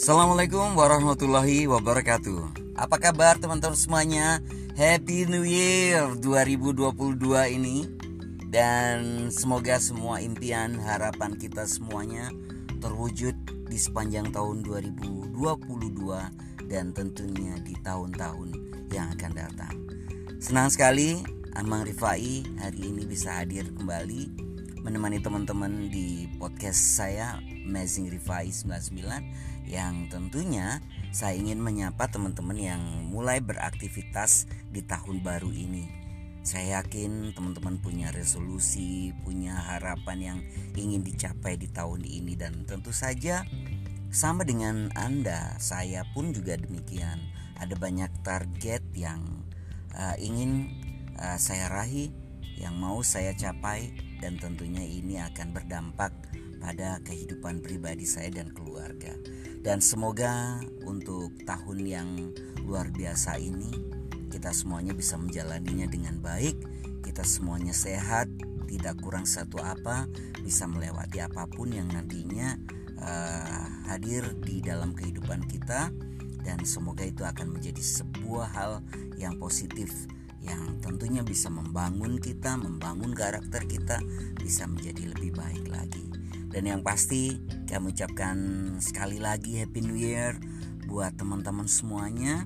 Assalamualaikum warahmatullahi wabarakatuh. Apa kabar teman-teman semuanya? Happy New Year 2022 ini. Dan semoga semua impian harapan kita semuanya Terwujud di sepanjang tahun 2022 Dan tentunya di tahun-tahun yang akan datang. Senang sekali Amang Rifai hari ini bisa hadir kembali menemani teman-teman di podcast saya Amazing Rifai 99 yang tentunya saya ingin menyapa teman-teman yang mulai beraktivitas di tahun baru ini. Saya yakin teman-teman punya resolusi, punya harapan yang ingin dicapai di tahun ini dan tentu saja sama dengan Anda, saya pun juga demikian. Ada banyak target yang uh, ingin uh, saya raih, yang mau saya capai dan tentunya ini akan berdampak pada kehidupan pribadi saya dan keluarga. Dan semoga untuk tahun yang luar biasa ini kita semuanya bisa menjalaninya dengan baik, kita semuanya sehat, tidak kurang satu apa, bisa melewati apa pun yang nantinya uh, hadir di dalam kehidupan kita dan semoga itu akan menjadi sebuah hal yang positif yang tentunya bisa membangun kita, membangun karakter kita bisa menjadi lebih baik lagi. Dan yang pasti kami ucapkan sekali lagi Happy New Year buat teman-teman semuanya.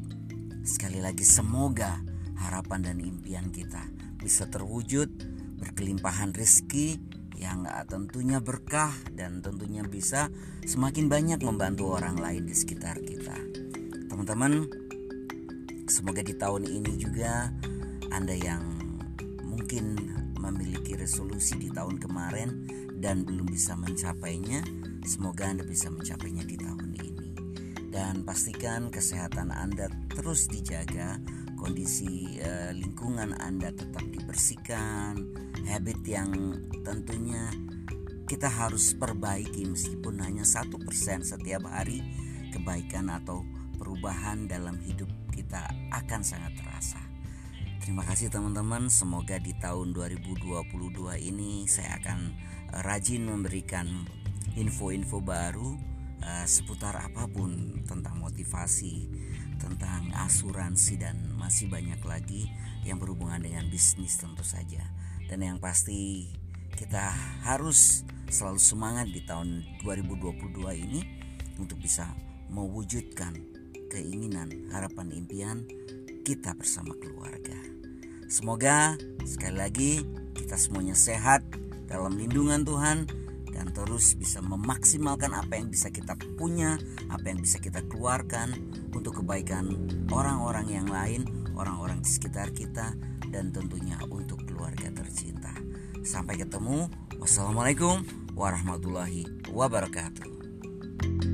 Sekali lagi semoga harapan dan impian kita bisa terwujud, berkelimpahan rezeki yang tentunya berkah dan tentunya bisa semakin banyak membantu orang lain di sekitar kita. Teman-teman, semoga di tahun ini juga anda yang mungkin memiliki resolusi di tahun kemarin dan belum bisa mencapainya, semoga Anda bisa mencapainya di tahun ini. Dan pastikan kesehatan Anda terus dijaga, kondisi eh, lingkungan Anda tetap dibersihkan, habit yang tentunya kita harus perbaiki meskipun hanya satu persen setiap hari kebaikan atau perubahan dalam hidup kita akan sangat terasa. Terima kasih teman-teman, semoga di tahun 2022 ini saya akan eh, rajin memberikan info-info baru uh, seputar apa pun tentang motivasi, tentang asuransi dan masih banyak lagi yang berhubungan dengan bisnis tentu saja. Dan yang pasti kita harus selalu semangat di tahun 2022 ini untuk bisa mewujudkan keinginan, harapan, impian kita bersama keluarga. Semoga sekali lagi kita semuanya sehat dalam lindungan Tuhan dan terus bisa memaksimalkan apa yang bisa kita punya, apa yang bisa kita keluarkan untuk kebaikan orang-orang yang lain, orang-orang di sekitar kita dan tentunya untuk keluarga tercinta. Sampai ketemu. Wassalamualaikum warahmatullahi wabarakatuh.